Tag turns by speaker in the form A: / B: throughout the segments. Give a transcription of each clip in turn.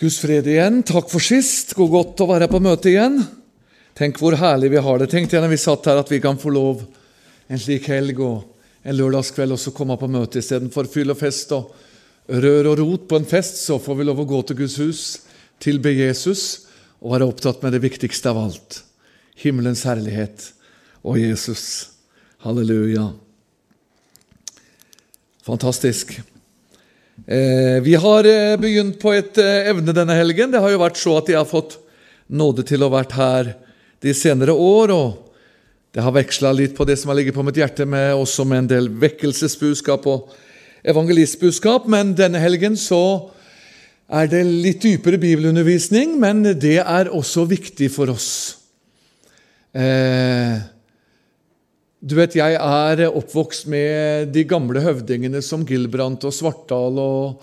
A: Guds fred igjen. Takk for sist. Går godt å være på møte igjen. Tenk hvor herlig vi har det. Tenk igjen når vi satt her, at vi kan få lov en slik helg og en lørdagskveld også komme på møte istedenfor fyll og fest og rør og rot på en fest. Så får vi lov å gå til Guds hus, tilbe Jesus og være opptatt med det viktigste av alt himmelens herlighet og Jesus. Halleluja. Fantastisk. Eh, vi har eh, begynt på et eh, evne denne helgen. Det har jo vært så at jeg har fått nåde til å vært her de senere år. og Det har veksla litt på det som har ligget på mitt hjerte, med også med en del vekkelsesbudskap og evangelistbudskap. Men denne helgen så er det litt dypere bibelundervisning, men det er også viktig for oss. Eh, du vet, Jeg er oppvokst med de gamle høvdingene som Gilbrandt og Svartdal og,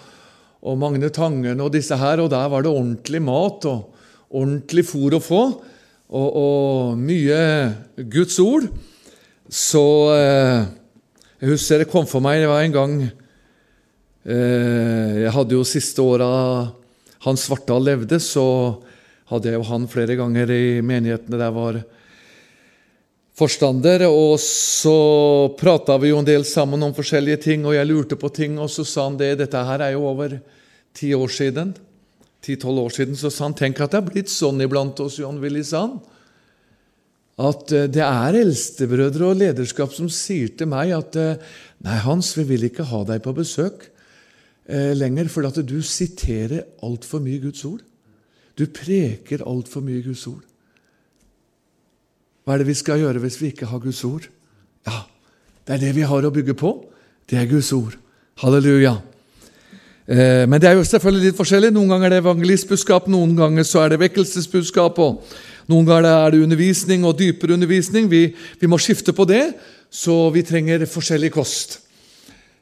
A: og Magne Tangen og disse her, og der var det ordentlig mat og ordentlig fôr å få, og, og mye Guds ord. Så eh, jeg husker det kom for meg det var en gang eh, Jeg hadde jo siste åra Hans Svartdal levde, så hadde jeg jo han flere ganger i menighetene der var forstander, og så prata vi jo en del sammen om forskjellige ting, og jeg lurte på ting, og så sa han det Dette her er jo over ti år siden. Ti-tolv år siden. Så sa han tenk at det har blitt sånn iblant oss, John Willy, sa han. At eh, det er eldstebrødre og lederskap som sier til meg at eh, Nei, Hans, vi vil ikke ha deg på besøk eh, lenger, for at du siterer altfor mye Guds ord. Du preker altfor mye Guds ord. Hva er det vi skal gjøre hvis vi ikke har Guds ord? Ja, det er det vi har å bygge på. Det er Guds ord. Halleluja. Eh, men det er jo selvfølgelig litt forskjellig. Noen ganger er det evangelistbudskap, noen ganger så er det vekkelsesbudskap, og noen ganger er det undervisning og dypere undervisning. Vi, vi må skifte på det, så vi trenger forskjellig kost.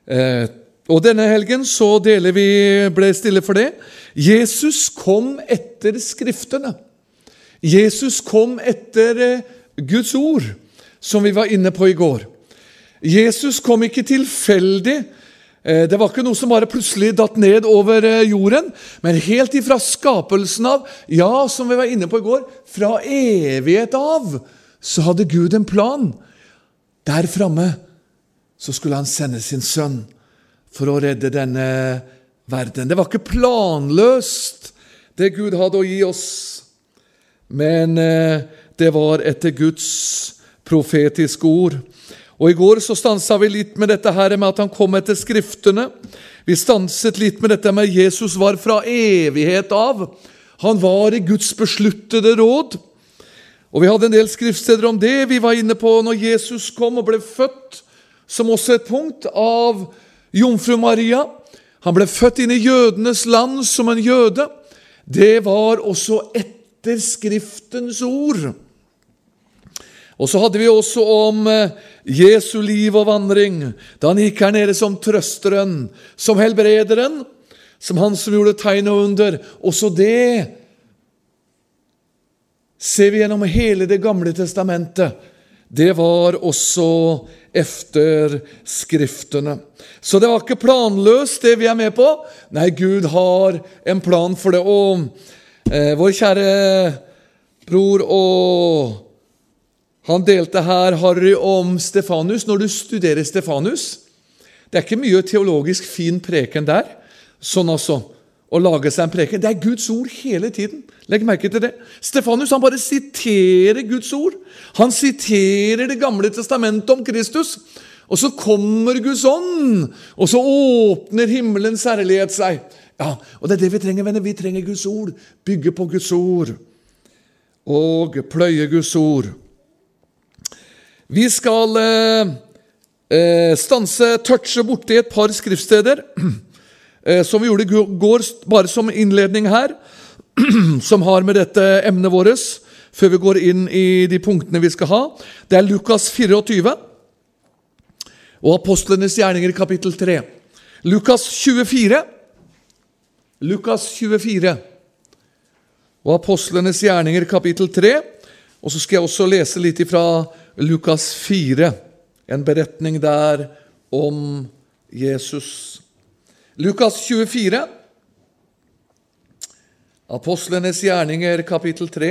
A: Eh, og denne helgen så deler vi, ble stille for det. Jesus kom etter Skriftene. Jesus kom etter eh, Guds ord, som vi var inne på i går. Jesus kom ikke tilfeldig. Eh, det var ikke noe som bare plutselig datt ned over eh, jorden, men helt ifra skapelsen av, ja, som vi var inne på i går, fra evighet av, så hadde Gud en plan. Der framme så skulle han sende sin sønn for å redde denne verden. Det var ikke planløst, det Gud hadde å gi oss. Men eh, det var etter Guds profetiske ord. Og I går så stansa vi litt med dette her med at han kom etter Skriftene. Vi stanset litt med dette med Jesus var fra evighet av. Han var i Guds besluttede råd. Og Vi hadde en del skriftsteder om det. Vi var inne på når Jesus kom og ble født, som også et punkt, av jomfru Maria. Han ble født inn i jødenes land som en jøde. Det var også etter Skriftens ord. Og så hadde vi også om eh, Jesu liv og vandring, da han gikk her nede som trøsteren, som helbrederen, som han som gjorde tegn og under. Også det ser vi gjennom hele Det gamle testamentet. Det var også efter Skriftene. Så det var ikke planløst, det vi er med på. Nei, Gud har en plan for det. Og eh, vår kjære bror og han delte her Harry om Stefanus. Når du studerer Stefanus Det er ikke mye teologisk fin preken der. Sånn altså, å lage seg en preken. Det er Guds ord hele tiden. Legg merke til det. Stefanus han bare siterer Guds ord. Han siterer Det gamle testamentet om Kristus. Og så kommer Guds ånd, og så åpner himmelens herlighet seg. Ja, og Det er det vi trenger, venner. Vi trenger Guds ord. Bygge på Guds ord. Og pløye Guds ord. Vi skal eh, eh, stanse, touche borti et par skriftsteder, eh, som vi gjorde i går, bare som innledning her, som har med dette emnet vårt, før vi går inn i de punktene vi skal ha. Det er Lukas 24 og Apostlenes gjerninger, kapittel 3. Lukas 24. Lukas 24 og Apostlenes gjerninger, kapittel 3. Og så skal jeg også lese litt fra Lukas 4, en beretning der om Jesus. Lukas 24, Apostlenes gjerninger, kapittel 3,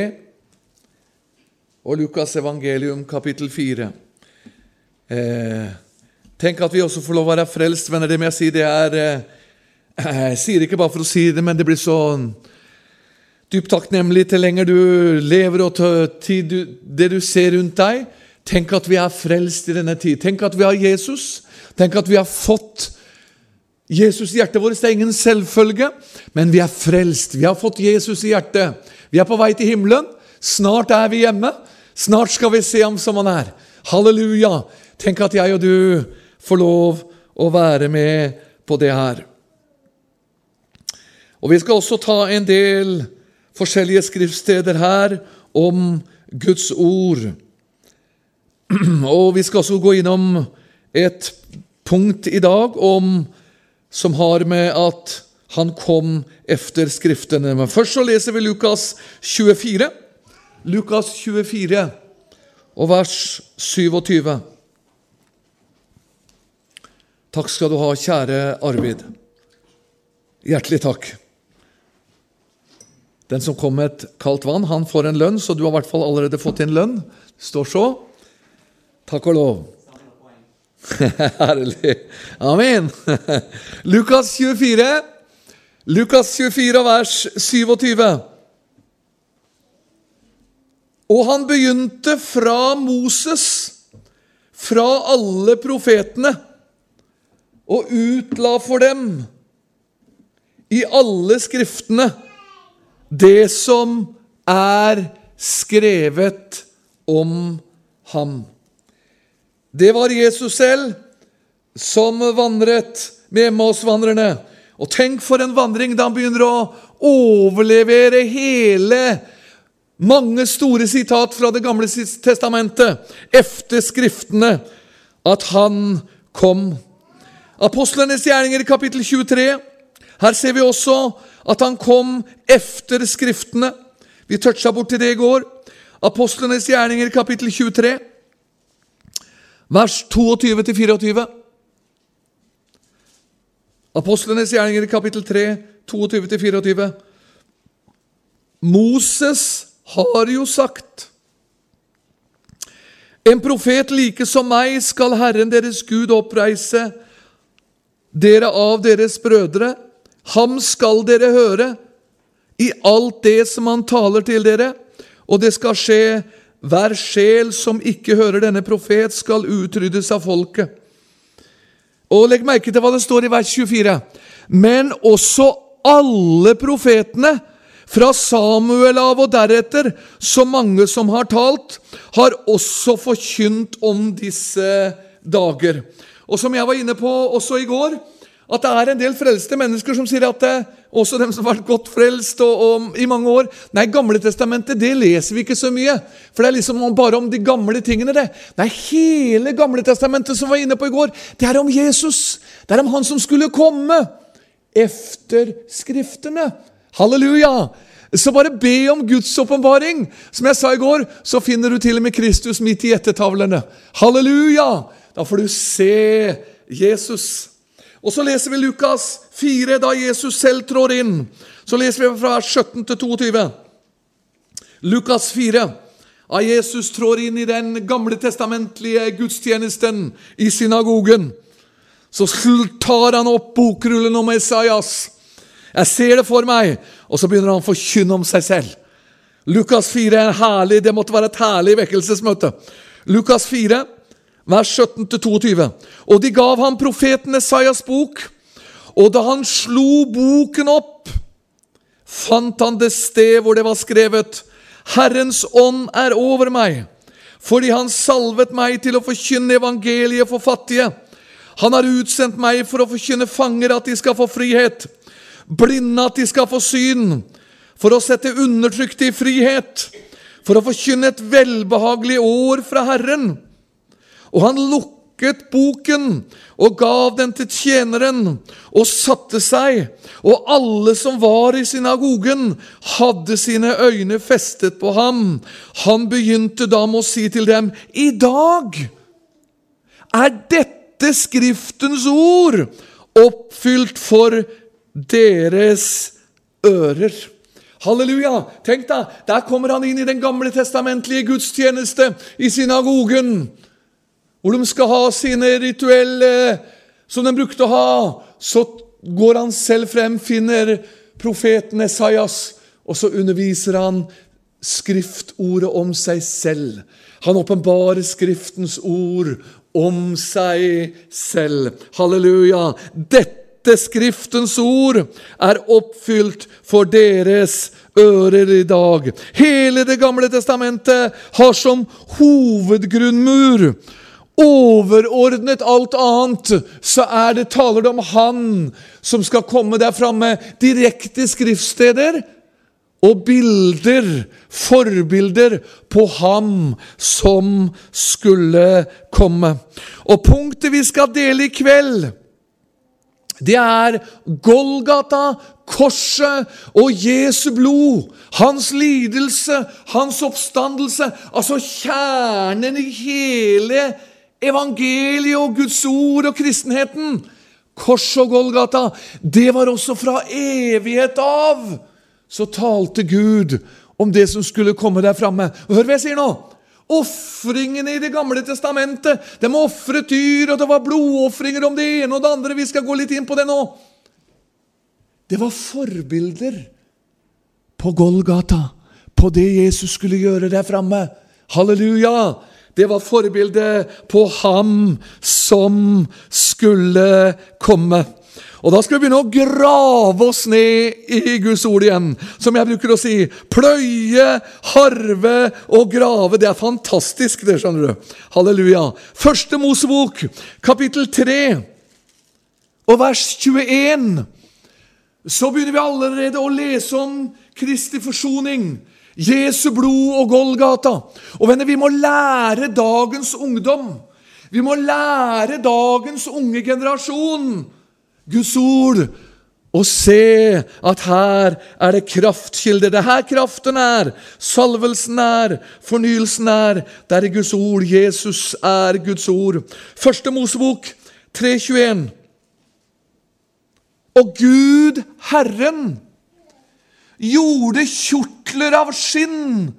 A: og Lukas evangelium, kapittel 4. Eh, tenk at vi også får lov å være frelst, venner. Det må jeg si, det er eh, Jeg sier det ikke bare for å si det, men det blir så dypt takknemlig til lenger du lever og til det du ser rundt deg. Tenk at vi er frelst i denne tid. Tenk at vi har Jesus. Tenk at vi har fått Jesus i hjertet vårt. Det er ingen selvfølge, men vi er frelst. Vi har fått Jesus i hjertet. Vi er på vei til himmelen. Snart er vi hjemme. Snart skal vi se ham som han er. Halleluja! Tenk at jeg og du får lov å være med på det her. Og Vi skal også ta en del forskjellige skriftsteder her om Guds ord. Og Vi skal også gå innom et punkt i dag om, som har med at han kom efter Skriftene. Men først så leser vi Lukas 24. Lukas 24 og vers 27. Takk skal du ha, kjære Arvid. Hjertelig takk. Den som kom med et kaldt vann, han får en lønn, så du har i hvert fall allerede fått en lønn. Står så. Takk og lov. Herlig. Amen. Lukas 24, Lukas 24, vers 27. Og han begynte fra Moses, fra alle profetene, og utla for dem i alle skriftene det som er skrevet om ham. Det var Jesus selv som vandret med Emmaus-vandrerne. Og tenk for en vandring da han begynner å overlevere hele mange store sitat fra Det gamle testamentet efter Skriftene at han kom. Apostlenes gjerninger, kapittel 23. Her ser vi også at han kom efter Skriftene. Vi toucha borti det i går. Apostlenes gjerninger, kapittel 23, vers 22-24. Apostlenes gjerninger, kapittel 3, 22-24. Moses har jo sagt En profet like som meg skal Herren deres Gud oppreise dere av deres brødre. Ham skal dere høre i alt det som han taler til dere, og det skal skje hver sjel som ikke hører denne profet, skal utryddes av folket. Og Legg merke til hva det står i vers 24. Men også alle profetene fra Samuel av og deretter, så mange som har talt, har også forkynt om disse dager. Og som jeg var inne på også i går, at det er en del frelste mennesker som sier at det, også dem som har vært godt frelst og, og, i mange år Nei, Gamle testamentet det leser vi ikke så mye, for det er liksom bare om de gamle tingene. det. Nei, hele Gamle testamentet som vi var inne på i går, det er om Jesus. Det er om han som skulle komme efter Skriftene. Halleluja! Så bare be om Guds åpenbaring. Som jeg sa i går, så finner du til og med Kristus midt i ettertavlene. Halleluja! Da får du se Jesus. Og så leser vi Lukas 4, da Jesus selv trår inn. Så leser vi fra 17 til 22. Lukas 4. Da Jesus trår inn i den gamle testamentlige gudstjenesten i synagogen, så tar han opp bokrullen om Esaias. Jeg ser det for meg. Og så begynner han å forkynne om seg selv. Lukas 4 er herlig, det måtte være et herlig vekkelsesmøte. Lukas 4, vers 17-22. Og de gav ham profeten Esaias bok, og da han slo boken opp, fant han det sted hvor det var skrevet:" Herrens ånd er over meg, fordi han salvet meg til å forkynne evangeliet for fattige. Han har utsendt meg for å forkynne fanger at de skal få frihet blinde at de skal få syn, for å sette undertrykte i frihet, for å forkynne et velbehagelig år fra Herren. Og han lukket boken og gav den til tjeneren og satte seg, og alle som var i synagogen, hadde sine øyne festet på ham. Han begynte da med å si til dem, I dag er dette Skriftens ord oppfylt for deres ører. Halleluja! Tenk da, Der kommer han inn i den gamle testamentlige gudstjeneste i synagogen, hvor de skal ha sine rituelle som de brukte å ha. Så går han selv frem, finner profeten Esaias, og så underviser han skriftordet om seg selv. Han åpenbarer Skriftens ord om seg selv. Halleluja! Dette Skriftens ord er oppfylt for deres ører i dag. Hele Det gamle testamentet har som hovedgrunnmur Overordnet alt annet så er det taler det om Han som skal komme der framme. Direkte skriftsteder og bilder, forbilder på ham som skulle komme. Og punktet vi skal dele i kveld, det er Golgata, korset og Jesu blod. Hans lidelse, hans oppstandelse. Altså kjernen i hele evangeliet og Guds ord og kristenheten. Kors og Golgata, det var også fra evighet av så talte Gud om det som skulle komme der framme. Hør hva jeg sier nå! Ofringene i Det gamle testamentet. De ofret dyr, og det var blodofringer om det ene og det andre. Vi skal gå litt inn på det nå. Det var forbilder på Golgata, på det Jesus skulle gjøre der framme. Halleluja! Det var forbildet på ham som skulle komme. Og da skal vi begynne å grave oss ned i Guds ord igjen. Som jeg bruker å si. Pløye, harve og grave. Det er fantastisk, det, skjønner du. Halleluja. Første Mosebok, kapittel 3 og vers 21. Så begynner vi allerede å lese om Kristi forsoning. Jesu blod og Golgata. Og venner, vi må lære dagens ungdom. Vi må lære dagens unge generasjon Guds ord og se at her er det kraftkilder. Det er her kraften er, salvelsen er, fornyelsen er. Det er Guds ord. Jesus er Guds ord. Første Mosebok 3.21. Og Gud, Herren, gjorde kjortler av skinn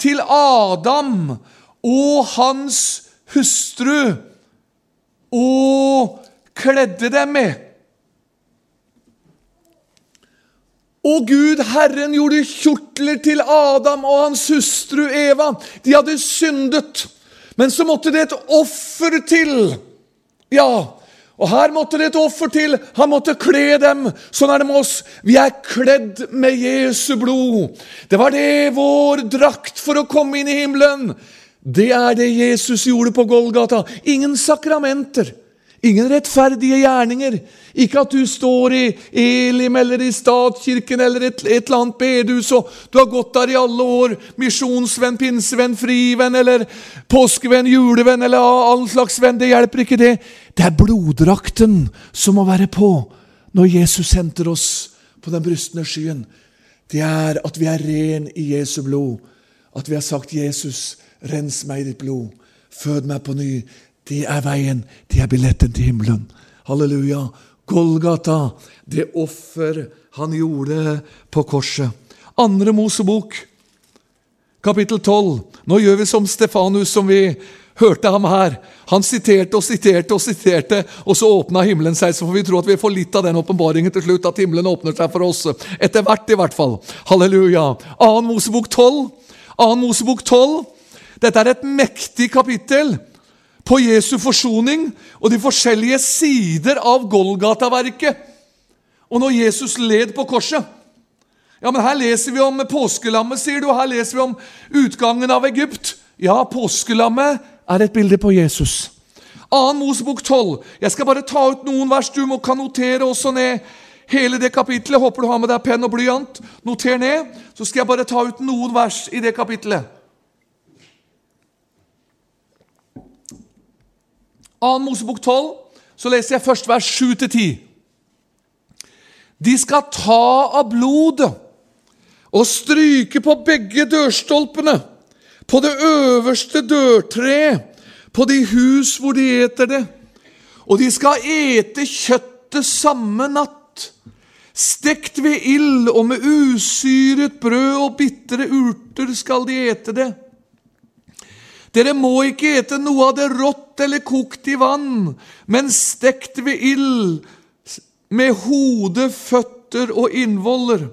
A: til Adam og hans hustru, og kledde dem med. Og Gud, Herren, gjorde kjortler til Adam og hans hustru Eva. De hadde syndet, men så måtte det et offer til. Ja, og her måtte det et offer til. Han måtte kle dem. Sånn er det med oss. Vi er kledd med Jesu blod. Det var det vår drakt for å komme inn i himmelen. Det er det Jesus gjorde på Golgata. Ingen sakramenter. Ingen rettferdige gjerninger. Ikke at du står i Elim eller i statskirken eller et, et eller annet bedehus og du har gått der i alle år. Misjonsvenn, pinsevenn, frivenn eller påskevenn, julevenn eller all slags venn. Det hjelper ikke, det. Det er bloddrakten som må være på når Jesus henter oss på den brystende skyen. Det er at vi er ren i Jesu blod. At vi har sagt 'Jesus, rens meg i ditt blod'. Fød meg på ny. Det er veien, det er billetten til himmelen. Halleluja. Golgata, det offer han gjorde på korset. Andre Mosebok, kapittel 12. Nå gjør vi som Stefanus, som vi hørte ham her. Han siterte og siterte og siterte, og så åpna himmelen seg. Så får vi tro at vi får litt av den åpenbaringen til slutt, at himmelen åpner seg for oss. Etter hvert, i hvert fall. Halleluja. Annen Mosebok 12. Annen Mosebok 12. Dette er et mektig kapittel på Jesu forsoning og de forskjellige sider av Golgata-verket. Og når Jesus led på korset Ja, men Her leser vi om påskelammet, sier du, og her leser vi om utgangen av Egypt. Ja, påskelammet er et bilde på Jesus. 2. Mosebok 12. Jeg skal bare ta ut noen vers. Du må kan notere også ned hele det kapitlet. Håper du har med deg penn og blyant. Noter ned. Så skal jeg bare ta ut noen vers i det kapittelet. 2. Mosebok 12, så leser jeg først vers 7-10. De skal ta av blodet og stryke på begge dørstolpene, på det øverste dørtreet, på de hus hvor de eter det. Og de skal ete kjøttet samme natt. Stekt ved ild og med usyret brød og bitre urter skal de ete det. Dere må ikke ete noe av det rått eller kokt i vann, men stekt ved ild, med hode, føtter og innvoller.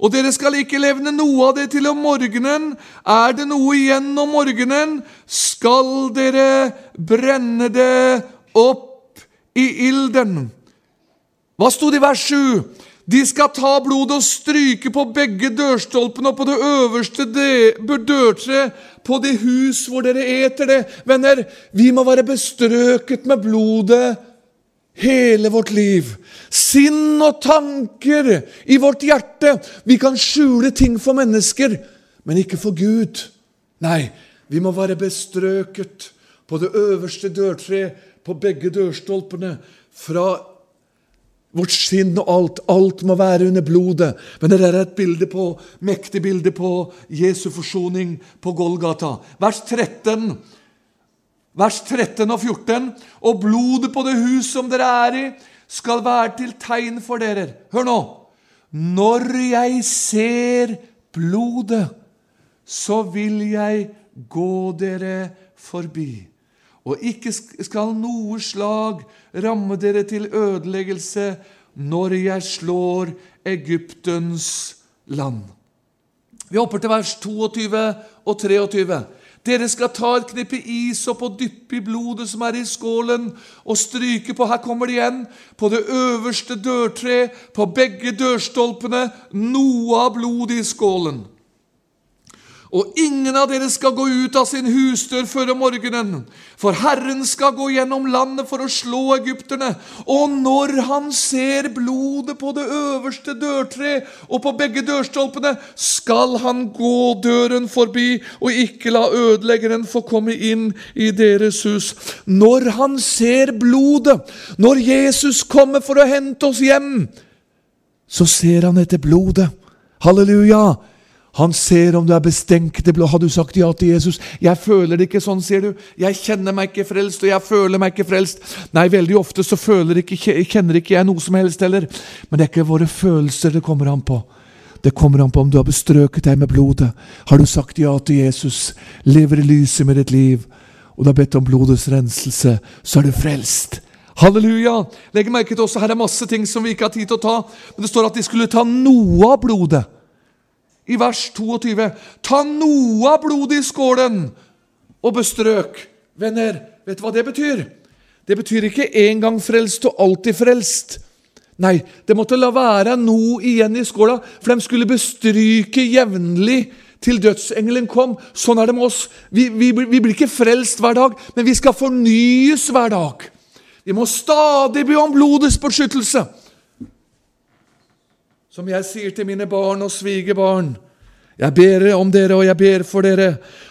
A: Og dere skal ikke levne noe av det til om morgenen. Er det noe igjen om morgenen, skal dere brenne det opp i ilden. Hva sto det i vers 7? De skal ta blodet og stryke på begge dørstolpene og på det øverste dørtre på det hus hvor dere eter det. Venner, vi må være bestrøket med blodet hele vårt liv. Sinn og tanker i vårt hjerte. Vi kan skjule ting for mennesker, men ikke for Gud. Nei, vi må være bestrøket på det øverste dørtre på begge dørstolpene fra Vårt skinn og alt. Alt må være under blodet. Men det er et bilde på, mektig bilde på Jesu forsoning på Golgata. Vers 13. Vers 13 og 14. Og blodet på det hus som dere er i, skal være til tegn for dere. Hør nå. Når jeg ser blodet, så vil jeg gå dere forbi og ikke skal noe slag ramme dere til ødeleggelse når jeg slår Egyptens land. Vi hopper til vers 22 og 23. Dere skal ta et knippe is opp og dyppe i blodet som er i skålen, og stryke på her kommer det igjen, på det øverste dørtre, på begge dørstolpene, noe av blodet i skålen. Og ingen av dere skal gå ut av sin husdør før om morgenen, for Herren skal gå gjennom landet for å slå egypterne. Og når han ser blodet på det øverste dørtre og på begge dørstolpene, skal han gå døren forbi og ikke la ødeleggeren få komme inn i deres hus. Når han ser blodet, når Jesus kommer for å hente oss hjem, så ser han etter blodet. Halleluja! Han ser om du er bestenkt. Har du sagt ja til Jesus? 'Jeg føler det ikke sånn', sier du. 'Jeg kjenner meg ikke frelst, og jeg føler meg ikke frelst'. Nei, veldig ofte så ikke, kjenner ikke jeg noe som helst heller. Men det er ikke våre følelser det kommer an på. Det kommer an på om du har bestrøket deg med blodet. Har du sagt ja til Jesus, lever i lyset med ditt liv, og du har bedt om blodets renselse, så er du frelst. Halleluja! Legg merke til også, Her er masse ting som vi ikke har tid til å ta, men det står at de skulle ta noe av blodet i vers 22. Ta noe av blodet i skålen og bestrøk. Venner, vet du hva det betyr? Det betyr ikke en gang frelst og alltid frelst. Nei, det måtte la være noe igjen i skåla, for de skulle bestryke jevnlig til dødsengelen kom. Sånn er det med oss. Vi, vi, vi, blir ikke frelst hver dag, men vi skal fornyes hver dag. Vi må stadig be om blodets beskyttelse. Som jeg sier til mine barn og svigerbarn. Jeg ber om dere, og jeg ber for dere,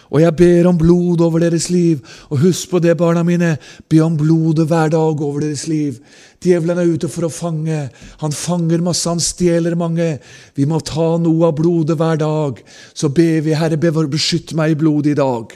A: og jeg ber om blod over deres liv. Og husk på det, barna mine, be om blodet hver dag over deres liv. Djevelen er ute for å fange. Han fanger masse, han stjeler mange. Vi må ta noe av blodet hver dag. Så ber vi, Herre, beskytt meg i blodet i dag.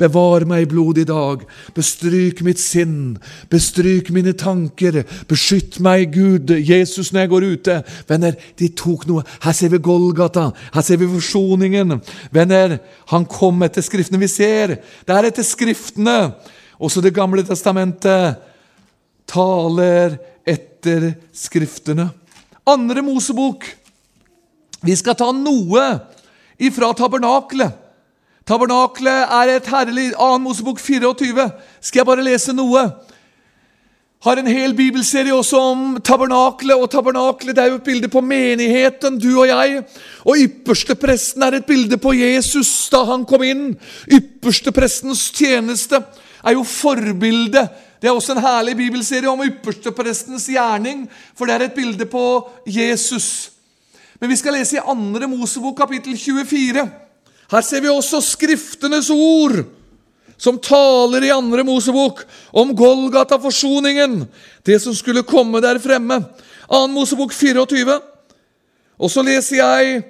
A: Bevar meg i blodet i dag. Bestryk mitt sinn. Bestryk mine tanker. Beskytt meg, Gud, Jesus, når jeg går ute. Venner, de tok noe. Her ser vi Golgata. Her ser vi forsoningen. Venner, han kom etter Skriftene. Vi ser det er etter Skriftene. Også Det gamle testamentet taler etter Skriftene. Andre Mosebok. Vi skal ta noe ifra tabernaklet. Tabernaklet er et herlig Annen Mosebok 24. Skal jeg bare lese noe? Har en hel bibelserie også om tabernaklet. Og tabernaklet er jo et bilde på menigheten, du og jeg. Og ypperstepresten er et bilde på Jesus da han kom inn. Yppersteprestens tjeneste er jo forbildet det er også en herlig bibelserie om yppersteprestens gjerning, for det er et bilde på Jesus. Men vi skal lese i 2. Mosebok kapittel 24. Her ser vi også Skriftenes ord, som taler i 2. Mosebok om Golgata-forsoningen, det som skulle komme der fremme. 2. Mosebok 24. Og så leser jeg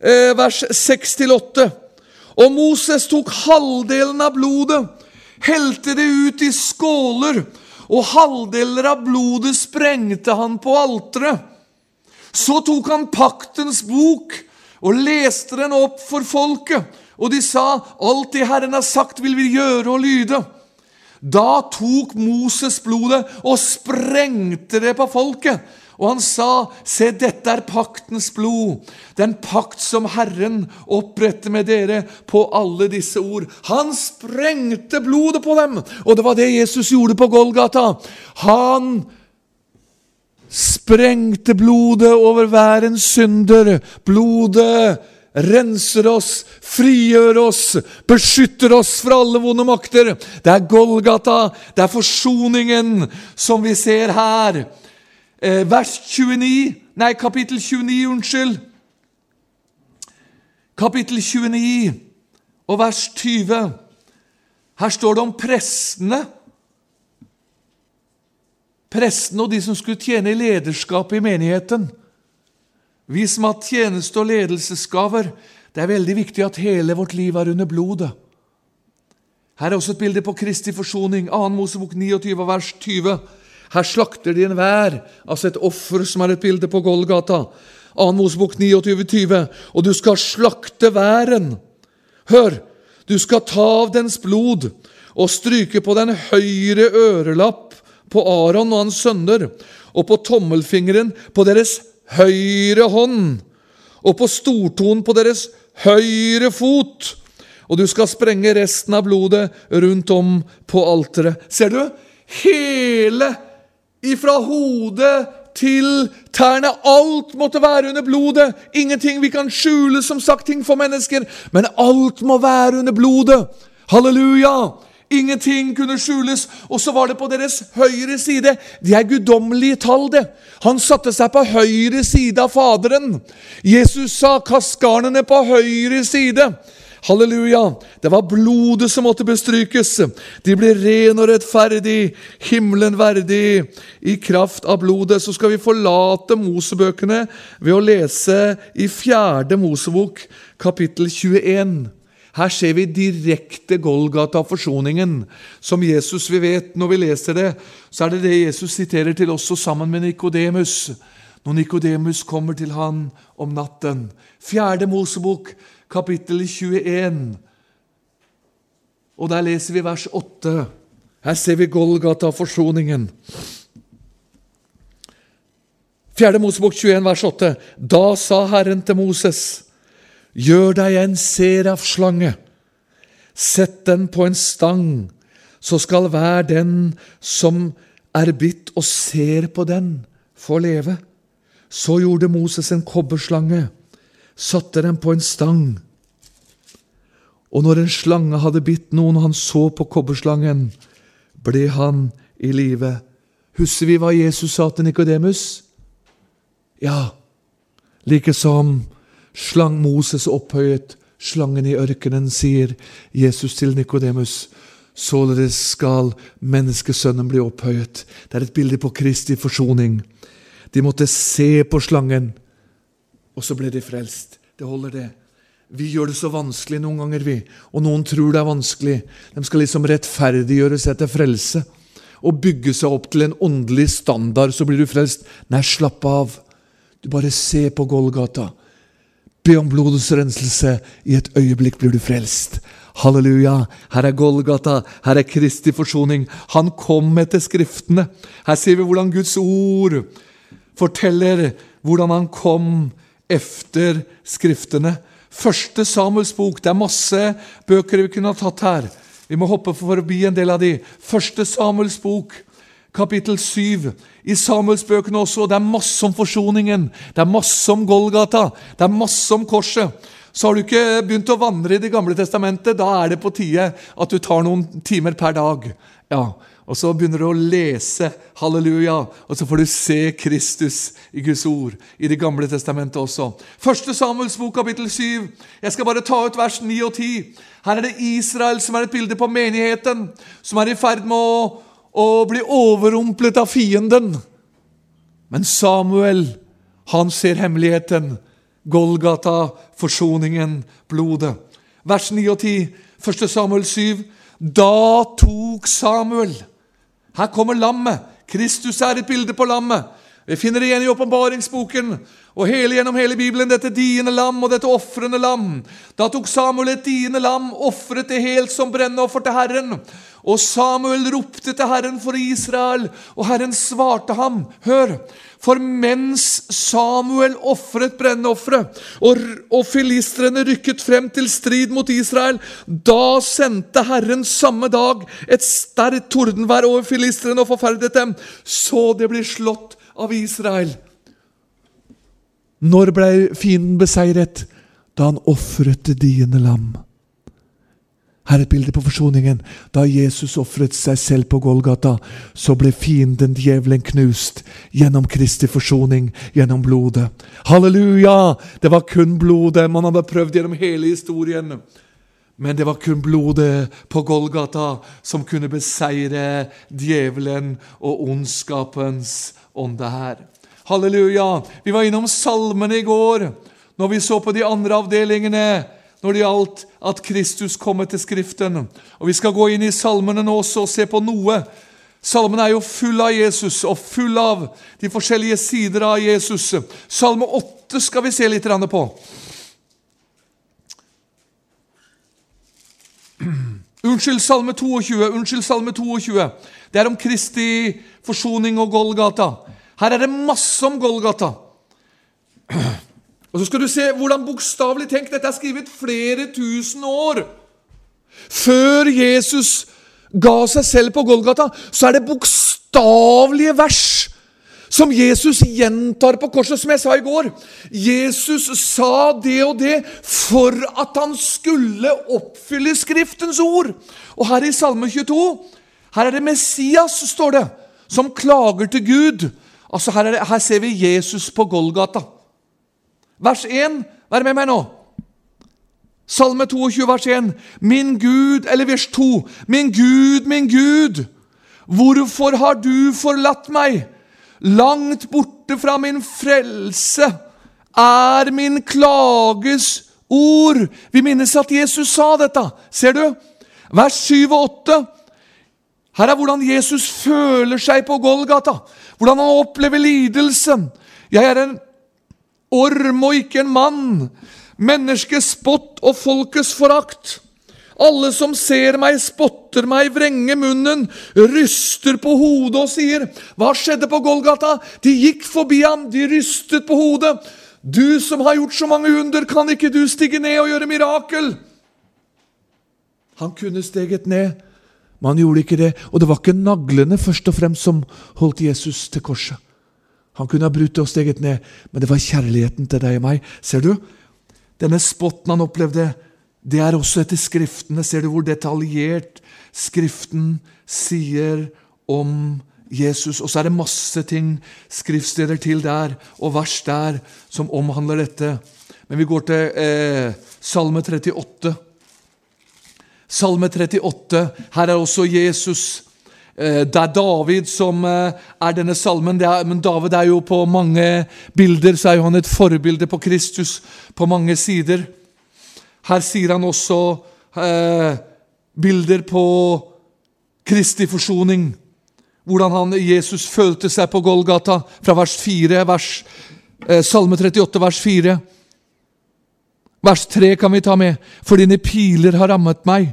A: eh, vers 6-8. Og Moses tok halvdelen av blodet helte det ut i skåler, og halvdeler av blodet sprengte han på alteret. Så tok han paktens bok og leste den opp for folket, og de sa, alt det Herren har sagt, vil vi gjøre og lyde. Da tok Moses blodet og sprengte det på folket. Og han sa, se, dette er paktens blod, den pakt som Herren oppretter med dere på alle disse ord. Han sprengte blodet på dem, og det var det Jesus gjorde på Golgata. Han sprengte blodet over hver en synder. Blodet renser oss, frigjør oss, beskytter oss fra alle vonde makter. Det er Golgata, det er forsoningen som vi ser her. Eh, vers 29 Nei, kapittel 29, unnskyld. Kapittel 29 og vers 20. Her står det om prestene. Prestene og de som skulle tjene i lederskapet i menigheten. Vi som har tjeneste- og ledelsesgaver, det er veldig viktig at hele vårt liv er under blodet. Her er også et bilde på Kristi forsoning, 2. Mosebok 29, vers 20. Her slakter de enhver, altså et offer som er et bilde på Golgata. 2. Mosebok 29, 20. Og du skal slakte væren. Hør, du skal ta av dens blod og stryke på den høyre ørelapp på Aron og hans sønner, og på tommelfingeren på deres høyre hånd, og på stortonen på deres høyre fot. Og du skal sprenge resten av blodet rundt om på alteret. Ser du? Hele ifra hodet til tærne. Alt måtte være under blodet. Ingenting vi kan skjule, som sagt, ting for mennesker, men alt må være under blodet. Halleluja! Ingenting kunne skjules. Og så var det på deres høyre side. De er guddommelige tall, det. Han satte seg på høyre side av Faderen. Jesus sa 'kast garnene på høyre side'. Halleluja! Det var blodet som måtte bestrykes. De ble ren og rettferdig, himmelen verdig. I kraft av blodet så skal vi forlate Mosebøkene ved å lese i fjerde Mosebok, kapittel 21. Her ser vi direkte Golgata, forsoningen, som Jesus vi vet når vi leser det. Så er det det Jesus siterer til også sammen med Nikodemus. Når Nikodemus kommer til han om natten. Fjerde Mosebok, kapittel 21. Og der leser vi vers 8. Her ser vi Golgata, forsoningen. Fjerde Mosebok 21, vers 8. Da sa Herren til Moses, gjør deg en serafslange, sett den på en stang, så skal hver den som er bitt og ser på den, få leve. Så gjorde Moses en kobberslange, satte den på en stang. Og når en slange hadde bitt noen, og han så på kobberslangen, ble han i live. Husker vi hva Jesus sa til Nikodemus? Ja, like som slang Moses opphøyet slangen i ørkenen, sier Jesus til Nikodemus. Således skal menneskesønnen bli opphøyet. Det er et bilde på Kristi forsoning. De måtte se på slangen, og så ble de frelst. Det holder, det. Vi gjør det så vanskelig noen ganger, vi. Og noen tror det er vanskelig. De skal liksom rettferdiggjøre seg til frelse. Og bygge seg opp til en åndelig standard, så blir du frelst. Nei, slapp av. Du bare ser på Golgata. Be om blodets renselse. I et øyeblikk blir du frelst. Halleluja! Her er Golgata, her er Kristi forsoning. Han kom etter Skriftene. Her ser vi hvordan Guds ord forteller hvordan han kom efter Skriftene. Første Samuels bok. Det er masse bøker vi kunne ha tatt her. Vi må hoppe forbi en del av de. Første Samuels bok, kapittel 7. I Samuelsbøkene også. Det er masse om forsoningen. Det er masse om Golgata. Det er masse om korset. Så har du ikke begynt å vandre i Det gamle testamentet, da er det på tide at du tar noen timer per dag. Ja, Og så begynner du å lese halleluja, og så får du se Kristus i Guds ord i Det gamle testamentet også. Første Samuels bok, kapittel 7. Jeg skal bare ta ut vers 9 og 10. Her er det Israel som er et bilde på menigheten, som er i ferd med å, å bli overrumplet av fienden. Men Samuel, han ser hemmeligheten. Golgata, forsoningen, blodet. Vers 9 og 10, 1. Samuel 7. Da tok Samuel Her kommer lammet. Kristus er et bilde på lammet. Vi finner det igjen i åpenbaringsboken og hele gjennom hele Bibelen dette diende lam og dette ofrende lam. Da tok Samuel et diende lam, ofret det helt som brennoffer til Herren. Og Samuel ropte til Herren for Israel, og Herren svarte ham. Hør! For mens Samuel ofret brennofferet, og, og filistrene rykket frem til strid mot Israel, da sendte Herren samme dag et sterkt tordenvær over filistrene og forferdet dem, så det blir slått av Israel. Når ble fienden beseiret? Da han ofret det diende lam. Her er et bilde på forsoningen. Da Jesus ofret seg selv på Golgata, så ble fienden, djevelen, knust gjennom Kristi forsoning, gjennom blodet. Halleluja! Det var kun blodet man hadde prøvd gjennom hele historien. Men det var kun blodet på Golgata som kunne beseire djevelen og ondskapens ånde her. Halleluja! Vi var innom salmene i går når vi så på de andre avdelingene når det gjaldt at Kristus kommer til Skriften. Og Vi skal gå inn i salmene nå også og se på noe. Salmen er jo full av Jesus og full av de forskjellige sider av Jesus. Salme 8 skal vi se litt på. Unnskyld, Salme 22. Unnskyld, Salme 22. Det er om Kristi forsoning og Golgata. Her er det masse om Golgata. Og Så skal du se hvordan bokstavelig tenkt dette er skrevet flere tusen år. Før Jesus ga seg selv på Golgata, så er det bokstavelige vers som Jesus gjentar på korset, som jeg sa i går. Jesus sa det og det for at han skulle oppfylle Skriftens ord. Og her i Salme 22 her er det Messias, står det, som klager til Gud Altså her, det, her ser vi Jesus på Golgata. Vers 1, vær med meg nå. Salme 22, vers 1. Min Gud, eller vers 2. Min Gud, min Gud, hvorfor har du forlatt meg? Langt borte fra min frelse er min klages ord. Vi minnes at Jesus sa dette. Ser du? Vers 7 og 8. Her er hvordan Jesus føler seg på Golgata, hvordan han opplever lidelsen. Jeg er en orm og ikke en mann, menneskets spott og folkets forakt. Alle som ser meg, spotter meg, vrenger munnen, ryster på hodet og sier, 'Hva skjedde på Golgata?' De gikk forbi ham, de rystet på hodet. 'Du som har gjort så mange under, kan ikke du stige ned og gjøre mirakel?' Han kunne steget ned men han gjorde ikke det, og det var ikke naglene først og fremst som holdt Jesus til korset. Han kunne ha brutt og steget ned, men det var kjærligheten til deg og meg. Ser du? Denne spotten han opplevde, det er også etter Skriftene. Ser du hvor detaljert Skriften sier om Jesus? Og så er det masse ting, skriftsteder til der og vers der, som omhandler dette. Men vi går til eh, Salme 38. Salme 38. Her er også Jesus. Eh, det er David som eh, er denne salmen. Er, men David er jo på mange bilder så er jo han et forbilde på Kristus på mange sider. Her sier han også eh, bilder på Kristi forsoning. Hvordan han, Jesus følte seg på Golgata, fra vers 4, vers, eh, Salme 38, vers 4. Vers 3 kan vi ta med. For dine piler har rammet meg.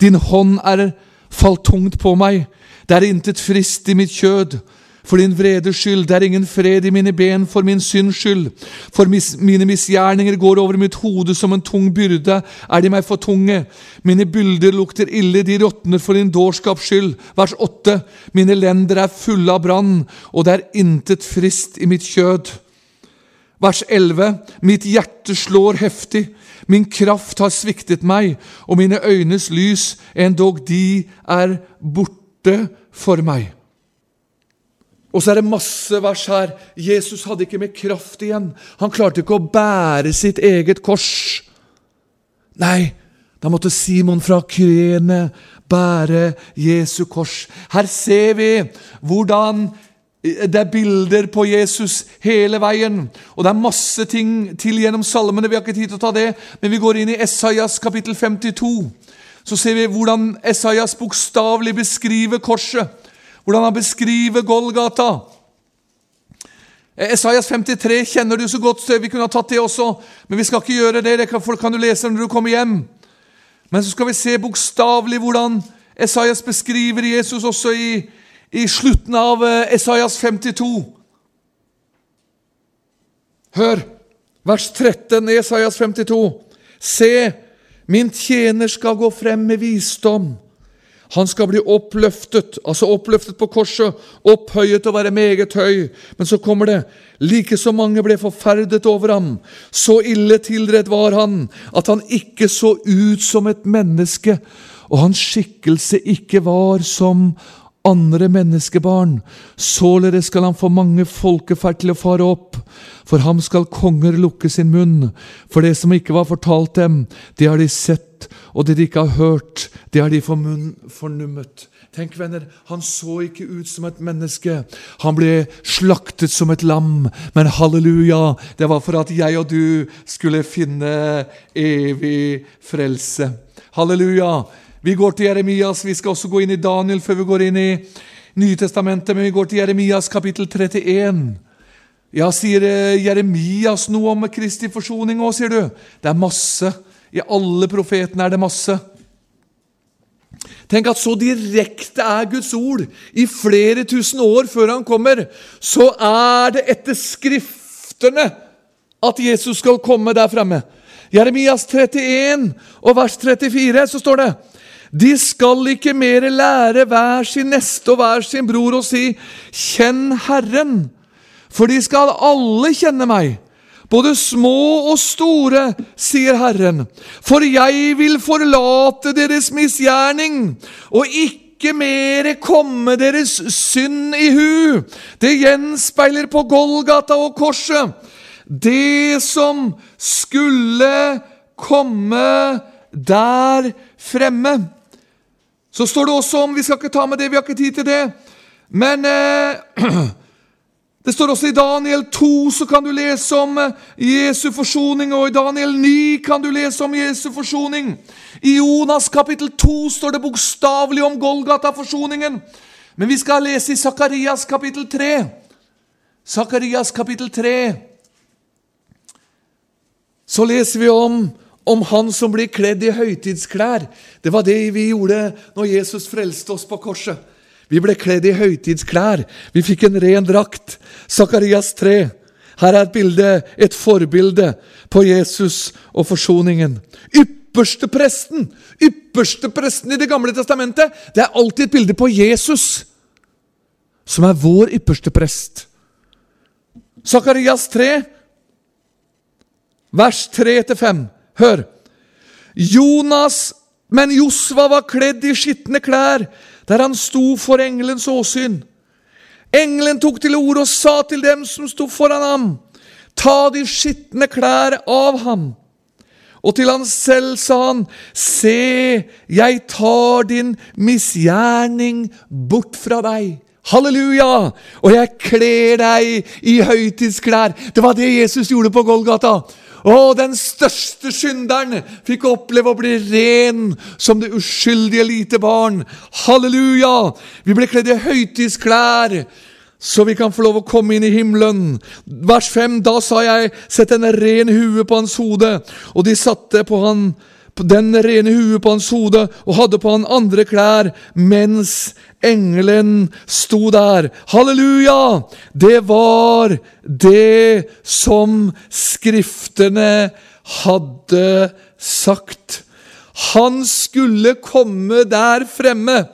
A: Din hånd er falt tungt på meg. Det er intet frist i mitt kjød. For din vredes skyld, det er ingen fred i mine ben for min synds skyld. For mis, mine misgjerninger går over mitt hode som en tung byrde, er de meg for tunge. Mine bylder lukter ille, de råtner for din dårskaps skyld. Vers 8. Mine lender er fulle av brann, og det er intet frist i mitt kjød. Vers 11. Mitt hjerte slår heftig. Min kraft har sviktet meg, og mine øynes lys, endog de er borte for meg. Og så er det masse vers her. Jesus hadde ikke mer kraft igjen. Han klarte ikke å bære sitt eget kors. Nei, da måtte Simon fra Kyrene bære Jesu kors. Her ser vi hvordan det er bilder på Jesus hele veien. Og det er masse ting til gjennom salmene. Vi har ikke tid til å ta det, men vi går inn i Esaias kapittel 52. Så ser vi hvordan Esaias bokstavelig beskriver korset. Hvordan han beskriver Golgata. Esaias 53 kjenner du så godt, vi kunne ha tatt det også. Men vi skal ikke gjøre det. Det kan, kan du lese når du kommer hjem. Men så skal vi se bokstavelig hvordan Esaias beskriver Jesus også i, i slutten av eh, Esaias 52. Hør, vers 13 i Esaias 52. Se, min tjener skal gå frem med visdom. Han skal bli oppløftet, altså oppløftet på korset, opphøyet og være meget høy. Men så kommer det like så mange ble forferdet over ham. Så ille tilredd var han at han ikke så ut som et menneske, og hans skikkelse ikke var som andre menneskebarn. Således skal han få mange folkeferd til å fare opp. For ham skal konger lukke sin munn. For det som ikke var fortalt dem, det har de sett, og det de ikke har hørt, det har de fornummet. Tenk, venner, han så ikke ut som et menneske. Han ble slaktet som et lam. Men halleluja, det var for at jeg og du skulle finne evig frelse. Halleluja. Vi går til Jeremias. Vi skal også gå inn i Daniel før vi går inn i Nytestamentet, men vi går til Jeremias kapittel 31. Ja, sier eh, Jeremias noe om Kristi forsoning òg, sier du? Det er masse. I alle profetene er det masse. Tenk at så direkte er Guds ord. I flere tusen år før han kommer, så er det etter Skriftene at Jesus skal komme der fremme. Jeremias 31 og vers 34 så står det de skal ikke mer lære hver sin neste og hver sin bror å si 'Kjenn Herren', for de skal alle kjenne meg. Både små og store, sier Herren, for jeg vil forlate deres misgjerning og ikke mere komme deres synd i hu. Det gjenspeiler på Golgata og korset det som skulle komme der fremme. Så står det også om Vi skal ikke ta med det, vi har ikke tid til det. Men eh, det står også i Daniel 2 så kan du lese om eh, Jesu forsoning, og i Daniel 9 kan du lese om Jesu forsoning. I Jonas kapittel 2 står det bokstavelig om Golgata-forsoningen. Men vi skal lese i Sakarias kapittel 3. Sakarias kapittel 3. Så leser vi om om han som blir kledd i høytidsklær. Det var det vi gjorde når Jesus frelste oss på korset. Vi ble kledd i høytidsklær. Vi fikk en ren drakt. Sakarias 3. Her er et bilde, et forbilde på Jesus og forsoningen. Ypperste presten, ypperste presten i Det gamle testamentet, det er alltid et bilde på Jesus, som er vår ypperste prest. Sakarias 3, vers 3-5. Hør! Jonas, men Josva var kledd i skitne klær der han sto for engelens åsyn. Engelen tok til orde og sa til dem som sto foran ham, ta de skitne klær av ham. Og til han selv sa han, se, jeg tar din misgjerning bort fra deg. Halleluja! Og jeg kler deg i høytidsklær. Det var det Jesus gjorde på Golgata. Å, den største synderen fikk oppleve å bli ren som det uskyldige lite barn. Halleluja! Vi ble kledd i høytidsklær, så vi kan få lov å komme inn i himmelen. Vers 5. Da sa jeg, sett en ren hue på hans hode, og de satte på han den rene huet på hans hode og hadde på han andre klær, mens engelen sto der. Halleluja! Det var det som Skriftene hadde sagt. Han skulle komme der fremme,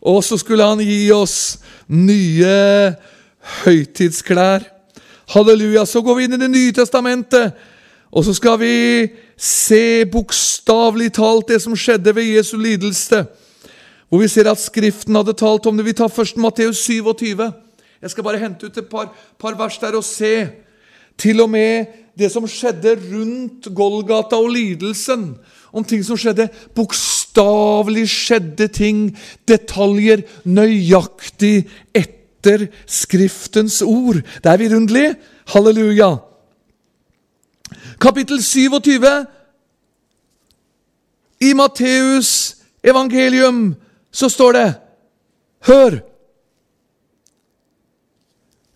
A: og så skulle han gi oss nye høytidsklær. Halleluja. Så går vi inn i Det nye testamentet, og så skal vi se bokstavelig talt det som skjedde ved Jesu lidelse. Hvor vi ser at Skriften hadde talt om det. Vi tar først Matteus 27. Jeg skal bare hente ut et par, par vers der og se. Til og med det som skjedde rundt Golgata og lidelsen. Om ting som skjedde. Bokstavelig skjedde ting, detaljer, nøyaktig etter Skriftens ord. Det er vidunderlig. Halleluja. Kapittel 27 i Matteus evangelium så står det Hør!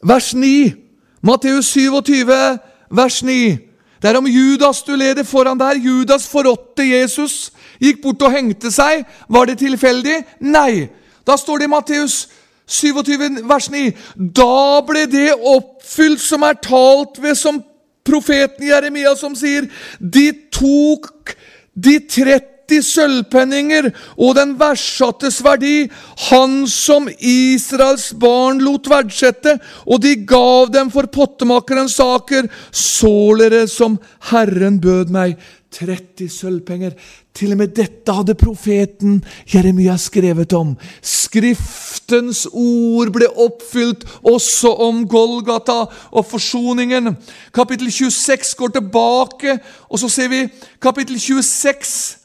A: Vers 9. Matteus 27, vers 9. Det er om Judas du leder foran der. Judas forrådte Jesus, gikk bort og hengte seg. Var det tilfeldig? Nei. Da står det i Matteus 27, vers 9. Da ble det oppfylt som er talt ved som profeten Jeremia, som sier De tok de 30 sølvpenninger og den verdsattes verdi, han som Israels barn lot verdsette, og de gav dem for pottemakerens saker, således som Herren bød meg. 30 sølvpenger. Til og med dette hadde profeten Jeremia skrevet om. Skriftens ord ble oppfylt også om Golgata og forsoningen. Kapittel 26 går tilbake, og så ser vi kapittel 26,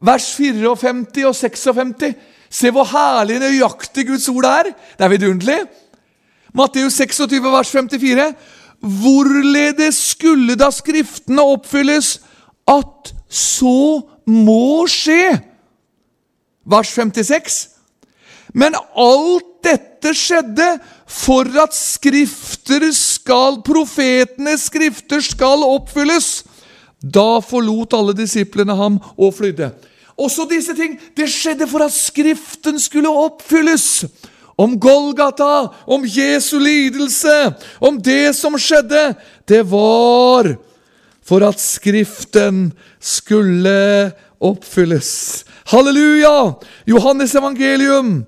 A: vers 54 og 56. Se hvor herlig nøyaktig Guds ord er. Det er vidunderlig. Matteus 26, vers 54. Hvorledes skulle da Skriftene oppfylles? At så må skje. Vers 56. Men alt dette skjedde for at skrifter skal, profetenes skrifter skal oppfylles. Da forlot alle disiplene ham og flydde. Også disse ting. Det skjedde for at Skriften skulle oppfylles. Om Golgata, om Jesu lidelse, om det som skjedde. Det var for at Skriften skulle oppfylles. Halleluja! Johannes evangelium.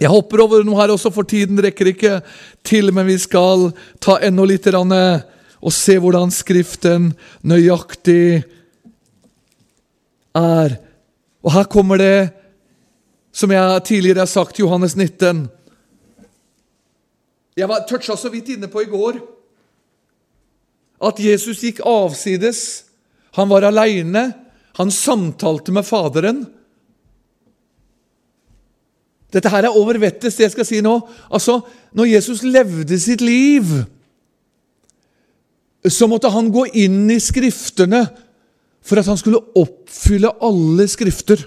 A: Jeg hopper over noe her også, for tiden rekker ikke til, men vi skal ta enda litt og se hvordan Skriften nøyaktig er. Og her kommer det, som jeg tidligere har sagt, Johannes 19. Jeg var toucha så vidt inne på i går at Jesus gikk avsides. Han var aleine. Han samtalte med Faderen. Dette her er over vettet, det jeg skal si nå. Altså, Når Jesus levde sitt liv, så måtte han gå inn i Skriftene for at han skulle oppfylle alle Skrifter.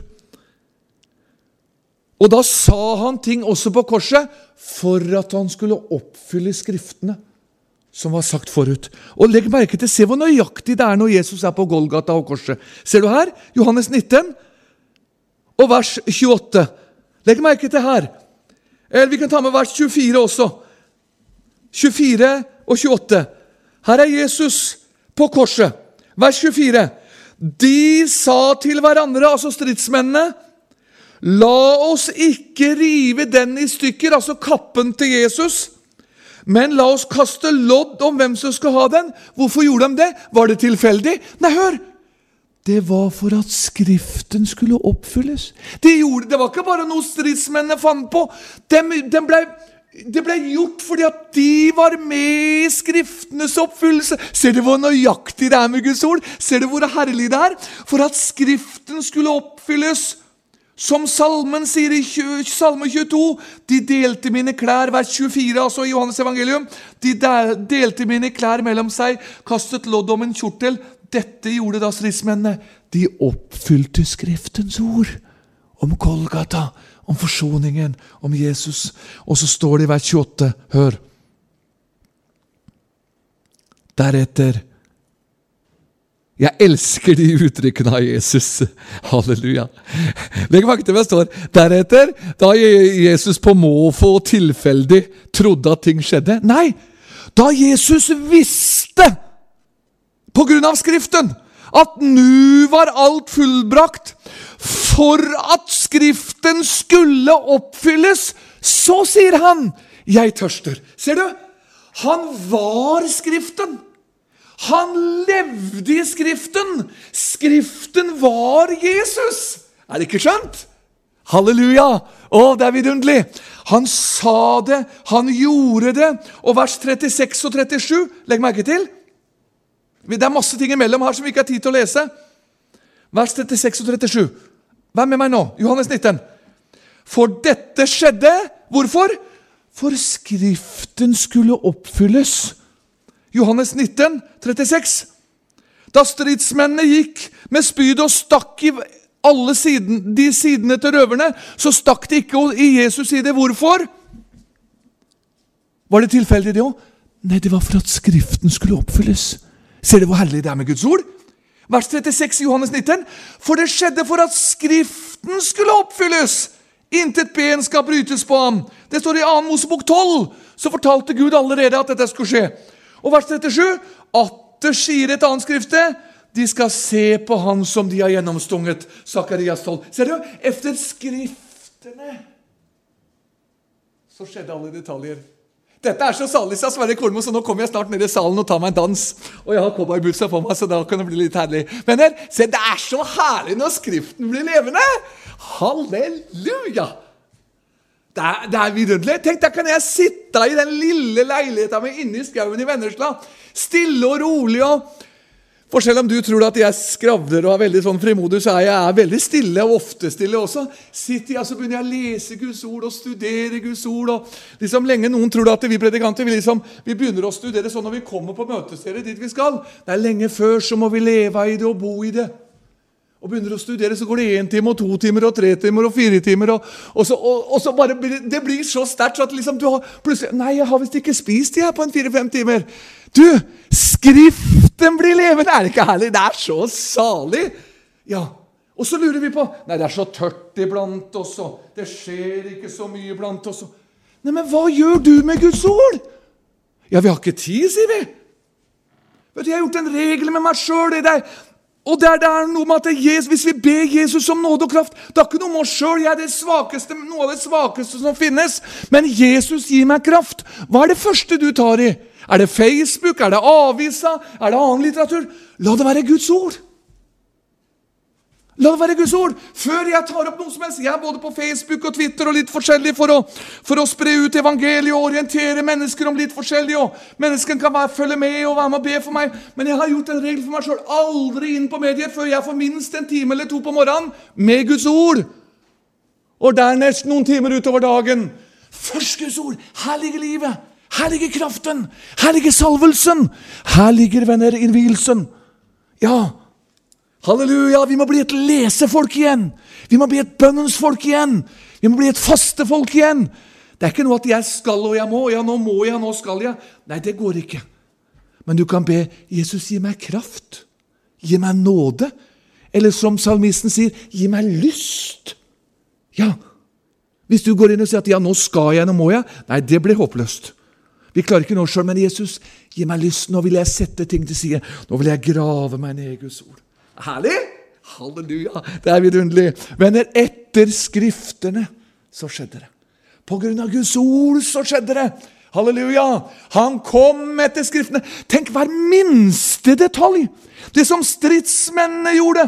A: Og da sa han ting også på korset for at han skulle oppfylle Skriftene som var sagt forut. Og legg merke til, Se hvor nøyaktig det er når Jesus er på Golgata og korset. Ser du her? Johannes 19 og vers 28. Legg merke til her. Eller vi kan ta med vers 24 også. 24 og 28. Her er Jesus på korset. Vers 24. De sa til hverandre, altså stridsmennene, La oss ikke rive den i stykker, altså kappen til Jesus. Men la oss kaste lodd om hvem som skal ha den. Hvorfor gjorde de det? Var det tilfeldig? Nei, hør! Det var for at Skriften skulle oppfylles. De gjorde, det var ikke bare noe stridsmennene fant på. De, de ble, det ble gjort fordi at de var med i Skriftenes oppfyllelse. Ser du hvor nøyaktig det er med Guds ord? Ser du hvor herlig det er? For at Skriften skulle oppfylles. Som salmen sier i Salme 22 De delte mine klær, vers 24, altså i Johannes evangelium. De delte mine klær mellom seg, kastet lodd om en kjortel. Dette gjorde da stridsmennene. De oppfylte Skriftens ord om Kolgata, om forsoningen, om Jesus. Og så står det i vers 28, hør Deretter jeg elsker de uttrykkene av Jesus. Halleluja. Legg merke til hva det står. Deretter, da Jesus på måfå og tilfeldig trodde at ting skjedde Nei! Da Jesus visste, på grunn av Skriften, at nu var alt fullbrakt, for at Skriften skulle oppfylles, så sier han, 'Jeg tørster'. Ser du? Han var Skriften. Han levde i Skriften! Skriften var Jesus! Er det ikke skjønt? Halleluja! Å, det er vidunderlig! Han sa det, han gjorde det. Og vers 36 og 37, legg merke til. Det er masse ting imellom her som vi ikke har tid til å lese. Vers 36 og 37. Vær med meg nå. Johannes 19. For dette skjedde Hvorfor? For Skriften skulle oppfylles. Johannes 19, 36. Da stridsmennene gikk med spyd og stakk i alle siden, de sidene til røverne, så stakk de ikke i Jesus side. Hvorfor? Var det tilfeldig, det òg? Nei, det var for at Skriften skulle oppfylles. Ser du hvor herlig det er med Guds ord? Vers 36 i Johannes 19. For det skjedde for at Skriften skulle oppfylles. Intet ben skal brytes på ham. Det står i 2. Mosebok 12. Så fortalte Gud allerede at dette skulle skje. Og vers 37. Atter sier et annet skrifte. De skal se på han som de har gjennomstunget. Sakarias 12. Ser du? Efter Skriftene så skjedde alle detaljer. Dette er så salig, sa Sverre Kormo, så nå kommer jeg snart ned i salen og tar meg en dans. Og jeg har cowboybutsa på meg, så da kan det bli litt herlig. Venner, se, det er så herlig når Skriften blir levende! Halleluja! Er, det er vidunderlig. Tenk, der kan jeg sitte i den lille leiligheta mi inne i skauen i Vennesla. Stille og rolig og for selv om du tror at jeg skravler og er veldig sånn frimodig, så er jeg veldig stille, og ofte stille også. Sitter jeg, Så begynner jeg å lese Guds ord og studere Guds ord. og liksom Lenge noen tror at vi predikanter vi, liksom, vi begynner å studere sånn når vi kommer på møtestedet dit vi skal. Det er lenge før så må vi leve i det og bo i det. Og begynner å studere, så går det én time, og to timer, og tre timer og fire timer. Og, og, så, og, og så, bare, Det blir så sterkt at liksom du har plutselig Nei, jeg har visst ikke spist de her på en fire-fem timer. Du, Skriften blir levende! Er det ikke herlig? Det er så salig! Ja, Og så lurer vi på Nei, det er så tørt iblant oss, og det skjer ikke så mye iblant oss. Nei, men hva gjør du med Guds ord? Ja, vi har ikke tid, sier vi. Vet du, Jeg har gjort en regel med meg sjøl. Og det er, det er noe med at Jesus, Hvis vi ber Jesus om nåde og kraft Det er ikke noe med oss sjøl. Jeg er det svakeste, noe av det svakeste som finnes. Men Jesus gir meg kraft. Hva er det første du tar i? Er det Facebook? Er det avisa? Er det annen litteratur? La det være Guds ord. La det være Guds ord! Før jeg tar opp noe som helst. Jeg er både på Facebook og Twitter og litt forskjellig for å, for å spre ut evangeliet og orientere mennesker om litt forskjellig. og Menneskene kan være, følge med og være med og be for meg. Men jeg har gjort en regel for meg sjøl. Aldri inn på medier før jeg får minst en time eller to på morgenen med Guds ord. Og dernest noen timer utover dagen. Først Guds ord. Her ligger livet. Her ligger kraften! Her ligger salvelsen! Her ligger, venner, innvielsen. Ja, halleluja! Vi må bli et lesefolk igjen! Vi må bli et bønnens folk igjen! Vi må bli et faste folk igjen! Det er ikke noe at jeg skal og jeg må. Ja, nå må jeg, nå skal jeg. Nei, det går ikke. Men du kan be Jesus gi meg kraft. Gi meg nåde. Eller som salmisten sier, gi meg lyst. Ja, hvis du går inn og sier at ja, nå skal jeg, nå må jeg. Nei, det blir håpløst. Vi klarer ikke nå sjøl, men Jesus, gi meg lyst. Nå vil jeg sette ting til side. Nå vil jeg grave meg ned i Guds ord. Herlig! Halleluja! Det er vidunderlig. Venner, etter Skriftene så skjedde det. På grunn av Guds ord så skjedde det. Halleluja! Han kom etter Skriftene. Tenk hver minste detalj! Det som stridsmennene gjorde.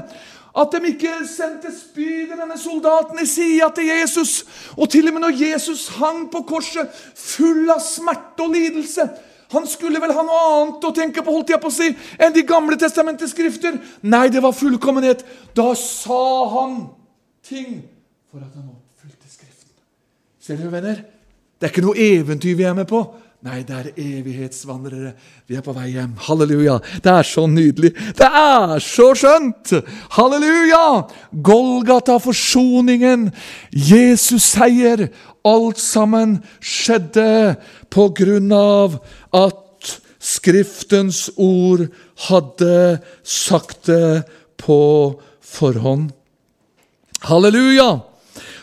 A: At de ikke sendte spyd i denne soldaten i sida til Jesus. Og til og med når Jesus hang på korset, full av smerte og lidelse Han skulle vel ha noe annet å tenke på holdt jeg på å si, enn De gamle testamentets skrifter. Nei, det var fullkommenhet. Da sa han ting for at han oppfylte Skriften. Ser dere, venner? Det er ikke noe eventyr vi er med på. Nei, det er evighetsvandrere. Vi er på vei hjem. Halleluja. Det er så nydelig. Det er så skjønt! Halleluja! Golgata, forsoningen, Jesus seier. Alt sammen skjedde på grunn av at Skriftens ord hadde sagt det på forhånd. Halleluja!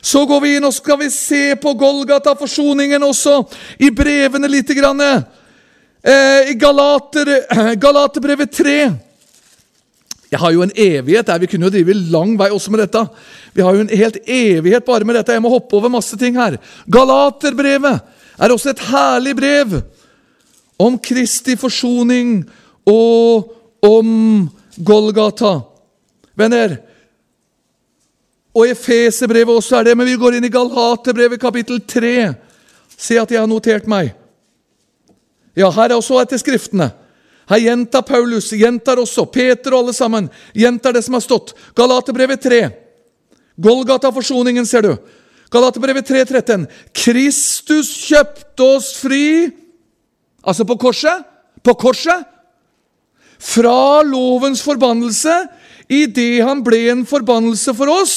A: Så går vi inn og skal vi se på Golgata, forsoningen, også i brevene litt. Grann. Eh, I Galater, Galaterbrevet 3. Jeg har jo en evighet der. Vi kunne jo drive lang vei også med dette. Vi har jo en helt evighet bare med dette. Jeg må hoppe over masse ting her. Galaterbrevet er også et herlig brev om Kristi forsoning og om Golgata. Venner, og Efeserbrevet også er det, men vi går inn i Galaterbrevet kapittel 3. Se at jeg har notert meg. Ja, her er også etter Skriftene. Her gjentar Paulus, gjentar også Peter og alle sammen. Gjentar det som har stått. Galaterbrevet 3. Golgata-forsoningen, ser du. Galaterbrevet 3, 13. Kristus kjøpte oss fri, altså på korset, på korset, fra lovens forbannelse idet han ble en forbannelse for oss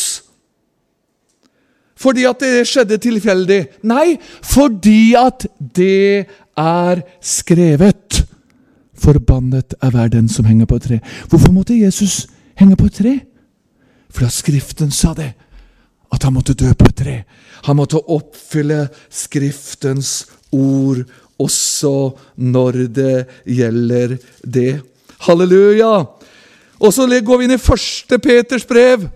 A: fordi at det skjedde tilfeldig. Nei, fordi at det er skrevet. Forbannet er hver den som henger på et tre. Hvorfor måtte Jesus henge på et tre? Fordi Skriften sa det. At han måtte dø på et tre. Han måtte oppfylle Skriftens ord også når det gjelder det. Halleluja! Og så går vi inn i første Peters brev.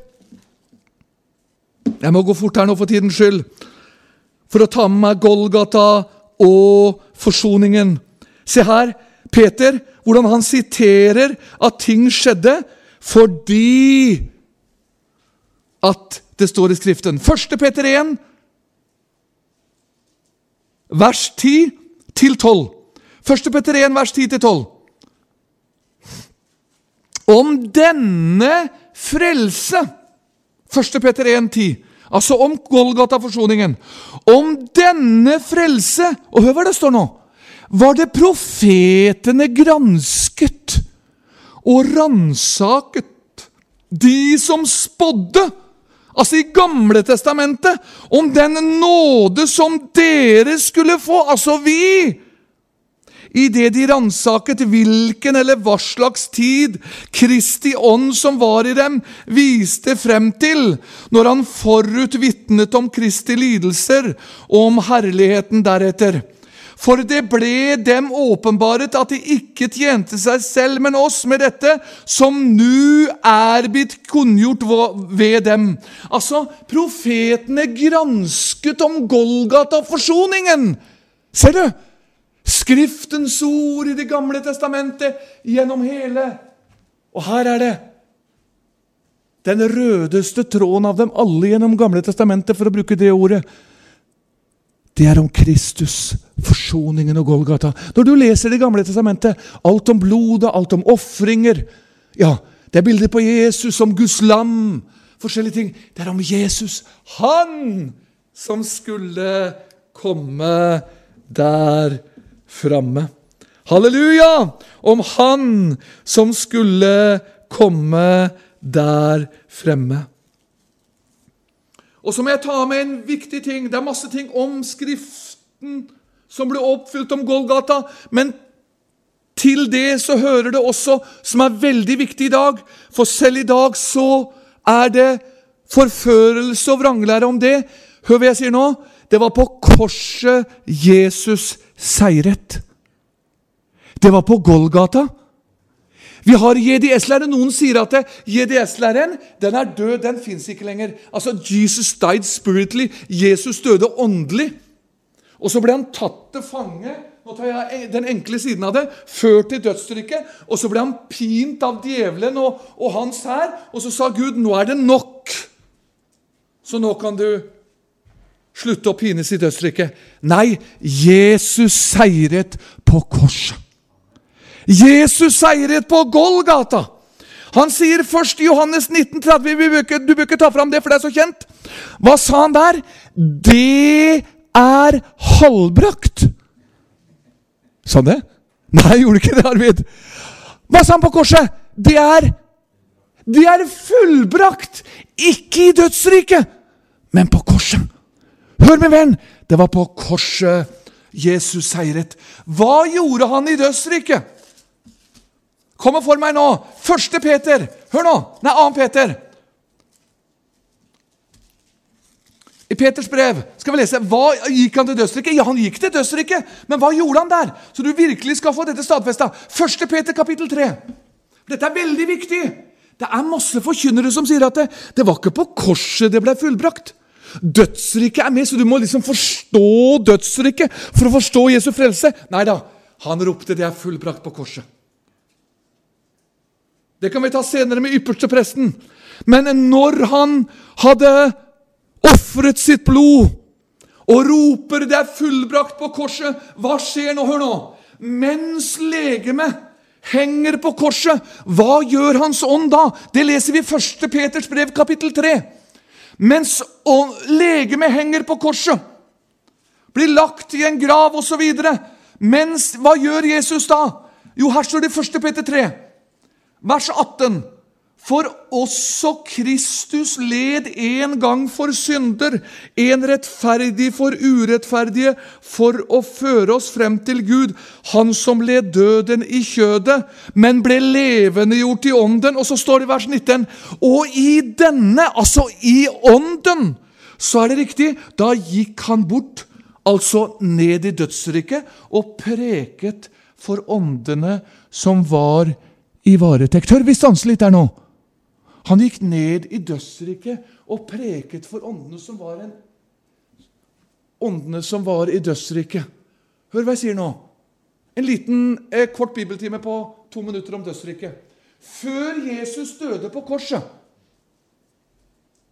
A: Jeg må gå fort her nå for tidens skyld, for å ta med meg Golgata og forsoningen. Se her, Peter, hvordan han siterer at ting skjedde fordi at det står i Skriften. 1. Peter 1, vers 10 til 12. 1. Peter 1, vers 10 til 12. Om denne frelse 1. Peter 1, 10. Altså om Golgata-forsoningen. Om denne frelse Og hør hva det står nå. Var det profetene gransket og ransaket, de som spådde, altså i Gamle testamentet, om den nåde som dere skulle få, altså vi, idet de ransaket hvilken eller hva slags tid Kristi ånd som var i dem, viste frem til, når han forut vitnet om Kristi lidelser og om herligheten deretter. For det ble dem åpenbaret at de ikke tjente seg selv, men oss med dette, som nu er blitt kunngjort ved dem. Altså, profetene gransket om Golgata-forsoningen. Ser du? Skriftens ord i Det gamle testamentet gjennom hele. Og her er det den rødeste tråden av dem alle gjennom Gamle testamentet, for å bruke det ordet det er om Kristus, forsoningen og Golgata. Når du leser Det gamle testamentet, alt om blodet, alt om ofringer Ja, det er bilder på Jesus som Guds lam. Forskjellige ting. Det er om Jesus. Han som skulle komme der framme. Halleluja! Om han som skulle komme der fremme. Og så må jeg ta med en viktig ting. Det er masse ting om Skriften som ble oppfylt om Golgata. Men til det så hører det også, som er veldig viktig i dag For selv i dag så er det forførelse og vranglære om det. Hør hva jeg sier nå. Det var på korset Jesus seiret. Det var på Golgata. Vi har JDS-læren. Noen sier at JDS-læren den er død, den fins ikke lenger. Altså, Jesus died spiritually. Jesus døde åndelig. Og så ble han tatt til fange nå tar jeg den enkle siden av det, ført til dødsstryket. Og så ble han pint av djevelen og, og hans hær. Og så sa Gud, 'Nå er det nok'. Så nå kan du slutte å pines i dødsrykket. Nei, Jesus seiret på korset. Jesus seiret på Golgata. Han sier først i Johannes 1930 Du bør ikke ta fram det, for det er så kjent. Hva sa han der? Det er halvbrakt. Sa han det? Nei, gjorde ikke det, Arvid. Hva sa han på korset? Det er Det er fullbrakt! Ikke i dødsriket, men på korset. Hør, min venn, det var på korset Jesus seiret. Hva gjorde han i dødsriket? og for meg nå. Første Peter. Hør nå! Nei, annen Peter. I Peters brev skal vi lese hva gikk han til dødsriket. Ja, han gikk til dødsriket, men hva gjorde han der? Så du virkelig skal få dette stadfesta. Første Peter kapittel 3. Dette er veldig viktig. Det er masse forkynnere som sier at det, det var ikke på korset det ble fullbrakt. Dødsriket er med, så du må liksom forstå dødsriket for å forstå Jesu frelse. Nei da, han ropte 'det er fullbrakt' på korset. Det kan vi ta senere med ypperste presten. Men når han hadde ofret sitt blod og roper 'det er fullbrakt' på korset, hva skjer nå? Hør nå. Mens legemet henger på korset, hva gjør Hans ånd da? Det leser vi i 1. Peters brev, kapittel 3. Mens legemet henger på korset, blir lagt i en grav osv. Mens Hva gjør Jesus da? Jo, her står det i 1. Peter 3 vers 18. For også Kristus led en gang for synder, en rettferdig for urettferdige, for å føre oss frem til Gud. Han som led døden i kjødet, men ble levendegjort i ånden. Og så står det i vers 19.: Og i denne, altså i ånden, så er det riktig, da gikk han bort, altså ned i dødsriket, og preket for åndene som var i varetekt. Hør, vi stanser litt der nå. Han gikk ned i dødsriket og preket for åndene som var en Åndene som var i dødsriket. Hør hva jeg sier nå. En liten eh, kort bibeltime på to minutter om dødsriket. Før Jesus døde på korset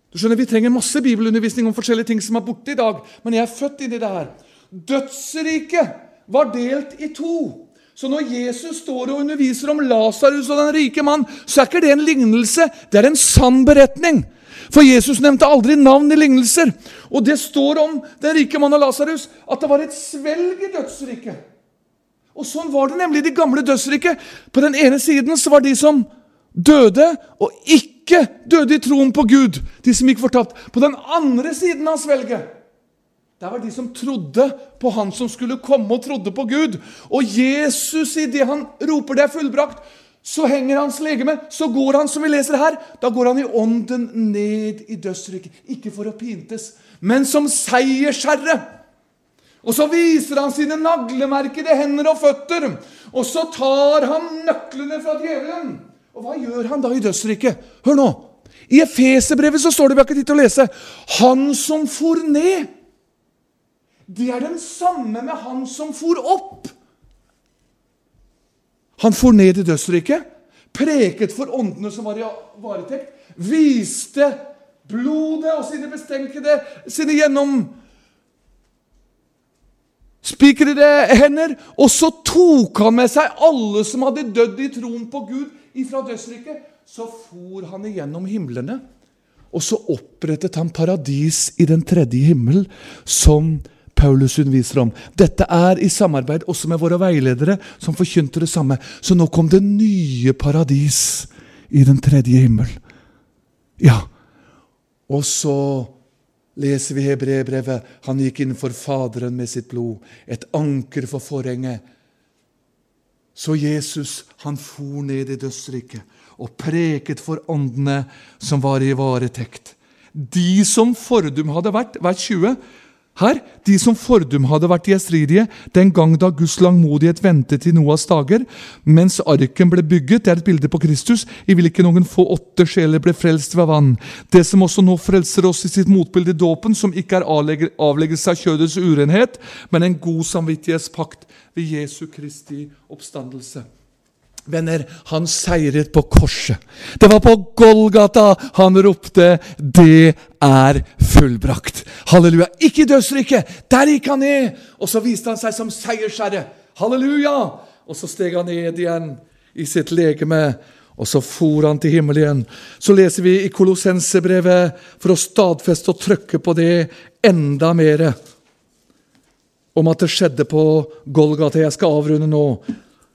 A: Du skjønner, Vi trenger masse bibelundervisning om forskjellige ting som er borte i dag, men jeg er født inn i det her. Dødsriket var delt i to. Så når Jesus står og underviser om Lasarus og den rike mann, så er ikke det en lignelse, det er en sann beretning. For Jesus nevnte aldri navn i lignelser. Og det står om den rike mann og Lasarus at det var et svelg i dødsriket. Og sånn var det nemlig i det gamle dødsriket. På den ene siden så var de som døde, og ikke døde i troen på Gud. De som gikk fortapt. På den andre siden av svelget det var de som trodde på Han som skulle komme, og trodde på Gud. Og Jesus, idet han roper 'det er fullbrakt', så henger hans legeme. Så går han, som vi leser her, da går han i ånden ned i dødsrykket. Ikke for å pintes, men som seiersherre. Og så viser han sine naglemerkede hender og føtter. Og så tar han nøklene fra djevelen. Og hva gjør han da i dødsriket? Hør nå. I Efeserbrevet så står det vi har ikke tid til å lese. Han som for ned det er den samme med han som for opp. Han for ned i dødsriket, preket for åndene som var i varetekt, viste blodet og sine bestenkede, sine gjennom spikrede hender. Og så tok han med seg alle som hadde dødd i troen på Gud, ifra dødsriket. Så for han igjennom himlene, og så opprettet han paradis i den tredje himmel, som Paulus underviser om. Dette er i samarbeid også med våre veiledere, som forkynte det samme. Så nå kom det nye paradis i den tredje himmel. Ja, og så leser vi Hebreerbrevet. Han gikk inn for Faderen med sitt blod, et anker for forhenget. Så Jesus, han for ned i dødsriket og preket for åndene som var i varetekt. De som fordum hadde vært, vers 20, her, de som fordum hadde vært gjestridige den gang da Guds langmodighet ventet i Noas dager, mens arken ble bygget, det er et bilde på Kristus, i hvilken noen få åtte sjeler ble frelst ved vann. Det som også nå frelser oss i sitt motbilde i dåpen, som ikke er avleggelse av kjødets urenhet, men en god samvittighetspakt ved Jesu Kristi oppstandelse. Venner, han seiret på korset. Det var på Golgata han ropte 'Det er fullbrakt'. Halleluja. Ikke i dødsriket! Der gikk han ned! Og så viste han seg som seiersherre. Halleluja! Og så steg han ned igjen i sitt legeme. Og så for han til himmelen igjen. Så leser vi i Kolossensebrevet, for å stadfeste og trykke på det enda mer, om at det skjedde på Golgata. Jeg skal avrunde nå.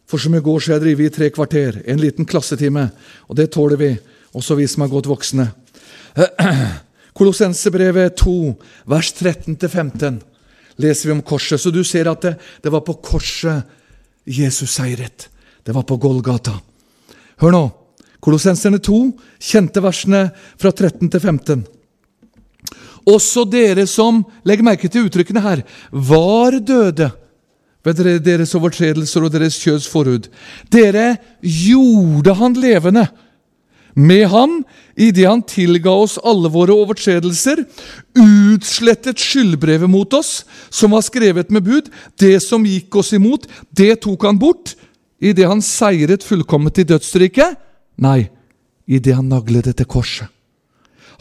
A: For som i går så har jeg drevet i tre kvarter, en liten klassetime, og det tåler vi, også vi som er godt voksne. Kolossensebrevet 2, vers 13-15, leser vi om korset. Så du ser at det, det var på korset Jesus seiret. Det var på Golgata. Hør nå. Kolossenserne 2, kjente versene fra 13 til 15. Også dere som, legg merke til uttrykkene her, var døde ved deres overtredelser og deres kjøds forhud. Dere gjorde han levende med ham idet han tilga oss alle våre overtredelser, utslettet skyldbrevet mot oss, som var skrevet med bud. Det som gikk oss imot, det tok han bort idet han seiret fullkomment i dødsriket. Nei, idet han naglet det korset.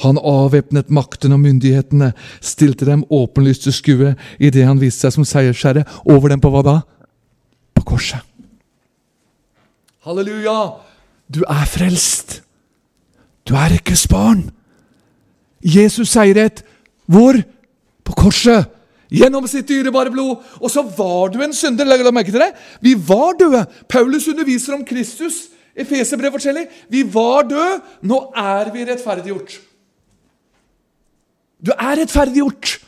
A: Han avvæpnet makten og myndighetene, stilte dem åpenlyst til skue idet han viste seg som seiersherre over dem på hva da? På korset. Halleluja! Du er frelst. Du er ikke barn. Jesus seiret hvor? På korset. Gjennom sitt dyrebare blod. Og så var du en synder. La merke til det. Vi var døde. Paulus underviser om Kristus Efeserbrev forskjellig. vi var døde, nå er vi rettferdiggjort. Du er rettferdiggjort.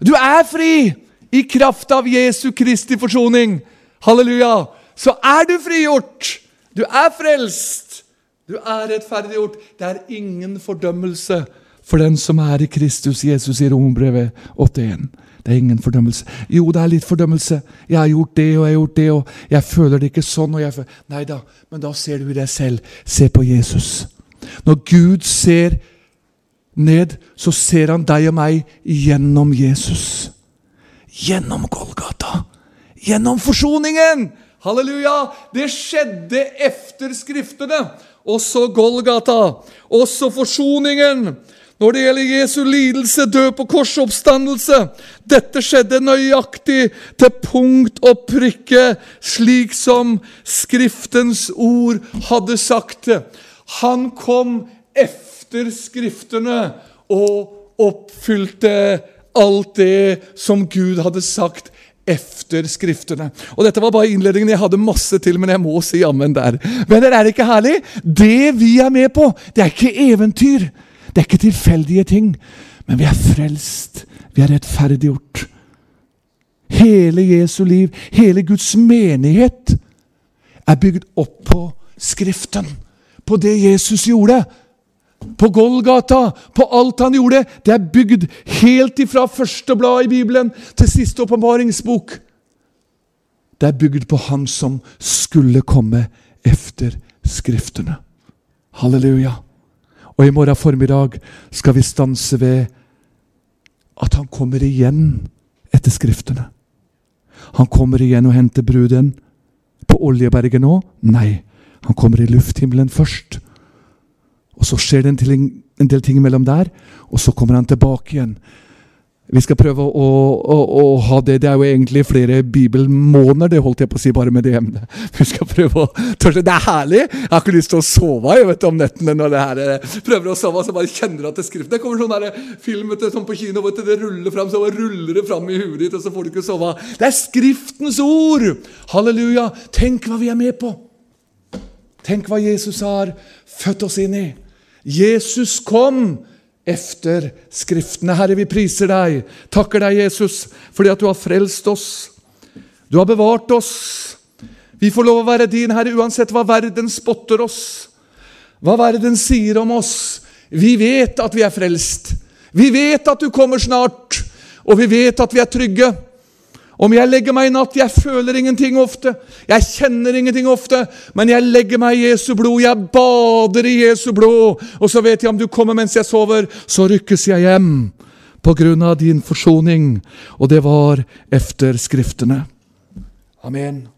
A: Du er fri i kraft av Jesu Kristi forsoning. Halleluja. Så er du frigjort. Du er frelst. Du er rettferdiggjort. Det er ingen fordømmelse for den som er i Kristus Jesus i Rombrevet 81. Det er ingen fordømmelse. Jo, det er litt fordømmelse. Jeg har gjort det og jeg har gjort det, og jeg føler det ikke sånn. og jeg føler... Nei da, men da ser du deg selv. Se på Jesus. Når Gud ser ned, så ser han deg og meg gjennom Jesus. Gjennom Golgata. Gjennom forsoningen! Halleluja! Det skjedde efter Skriftene. Også Golgata. Også forsoningen. Når det gjelder Jesu lidelse, død på korsoppstandelse Dette skjedde nøyaktig til punkt og prikke, slik som Skriftens ord hadde sagt. Han kom efter Skriftene og oppfylte alt det som Gud hadde sagt efter Skriftene. Og Dette var bare innledningen. Jeg hadde masse til, men jeg må si ammen der. Venner, er det ikke herlig? Det vi er med på, det er ikke eventyr. Det er ikke tilfeldige ting. Men vi er frelst. Vi er rettferdiggjort. Hele Jesu liv, hele Guds menighet, er bygd opp på Skriften. På det Jesus gjorde på Golgata, på alt han gjorde. Det er bygd helt ifra første blad i Bibelen til siste åpenbaringsbok. Det er bygd på Han som skulle komme efter Skriftene. Halleluja. Og i morgen formiddag skal vi stanse ved at han kommer igjen etter Skriftene. Han kommer igjen og henter bruden på Oljeberget nå? Nei, han kommer i lufthimmelen først. Og så skjer det en, en del ting mellom der, og så kommer han tilbake igjen. Vi skal prøve å, å, å, ha det. Det er jo egentlig flere bibelmåneder, det holdt jeg på å si bare med det emnet. Vi skal prøve å tørre. Det er herlig! Jeg har ikke lyst til å sove jeg vet, om nettene når det her eh, prøver å sove. så bare kjenner at det skriften. Det kommer sånn der film vet du, sånn på kino, vet du, det ruller fram, så ruller det fram i huet ditt, og så får du ikke sove. Det er Skriftens ord! Halleluja! Tenk hva vi er med på! Tenk hva Jesus har født oss inn i. Jesus kom efter Skriftene. Herre, vi priser deg, takker deg, Jesus, fordi at du har frelst oss. Du har bevart oss. Vi får lov å være din, Herre, uansett hva verden spotter oss, hva verden sier om oss. Vi vet at vi er frelst. Vi vet at du kommer snart, og vi vet at vi er trygge. Om jeg legger meg i natt Jeg føler ingenting ofte. Jeg kjenner ingenting ofte. Men jeg legger meg i Jesu blod. Jeg bader i Jesu blod. Og så vet jeg om du kommer mens jeg sover, så rykkes jeg hjem. På grunn av din forsoning. Og det var efter Skriftene. Amen.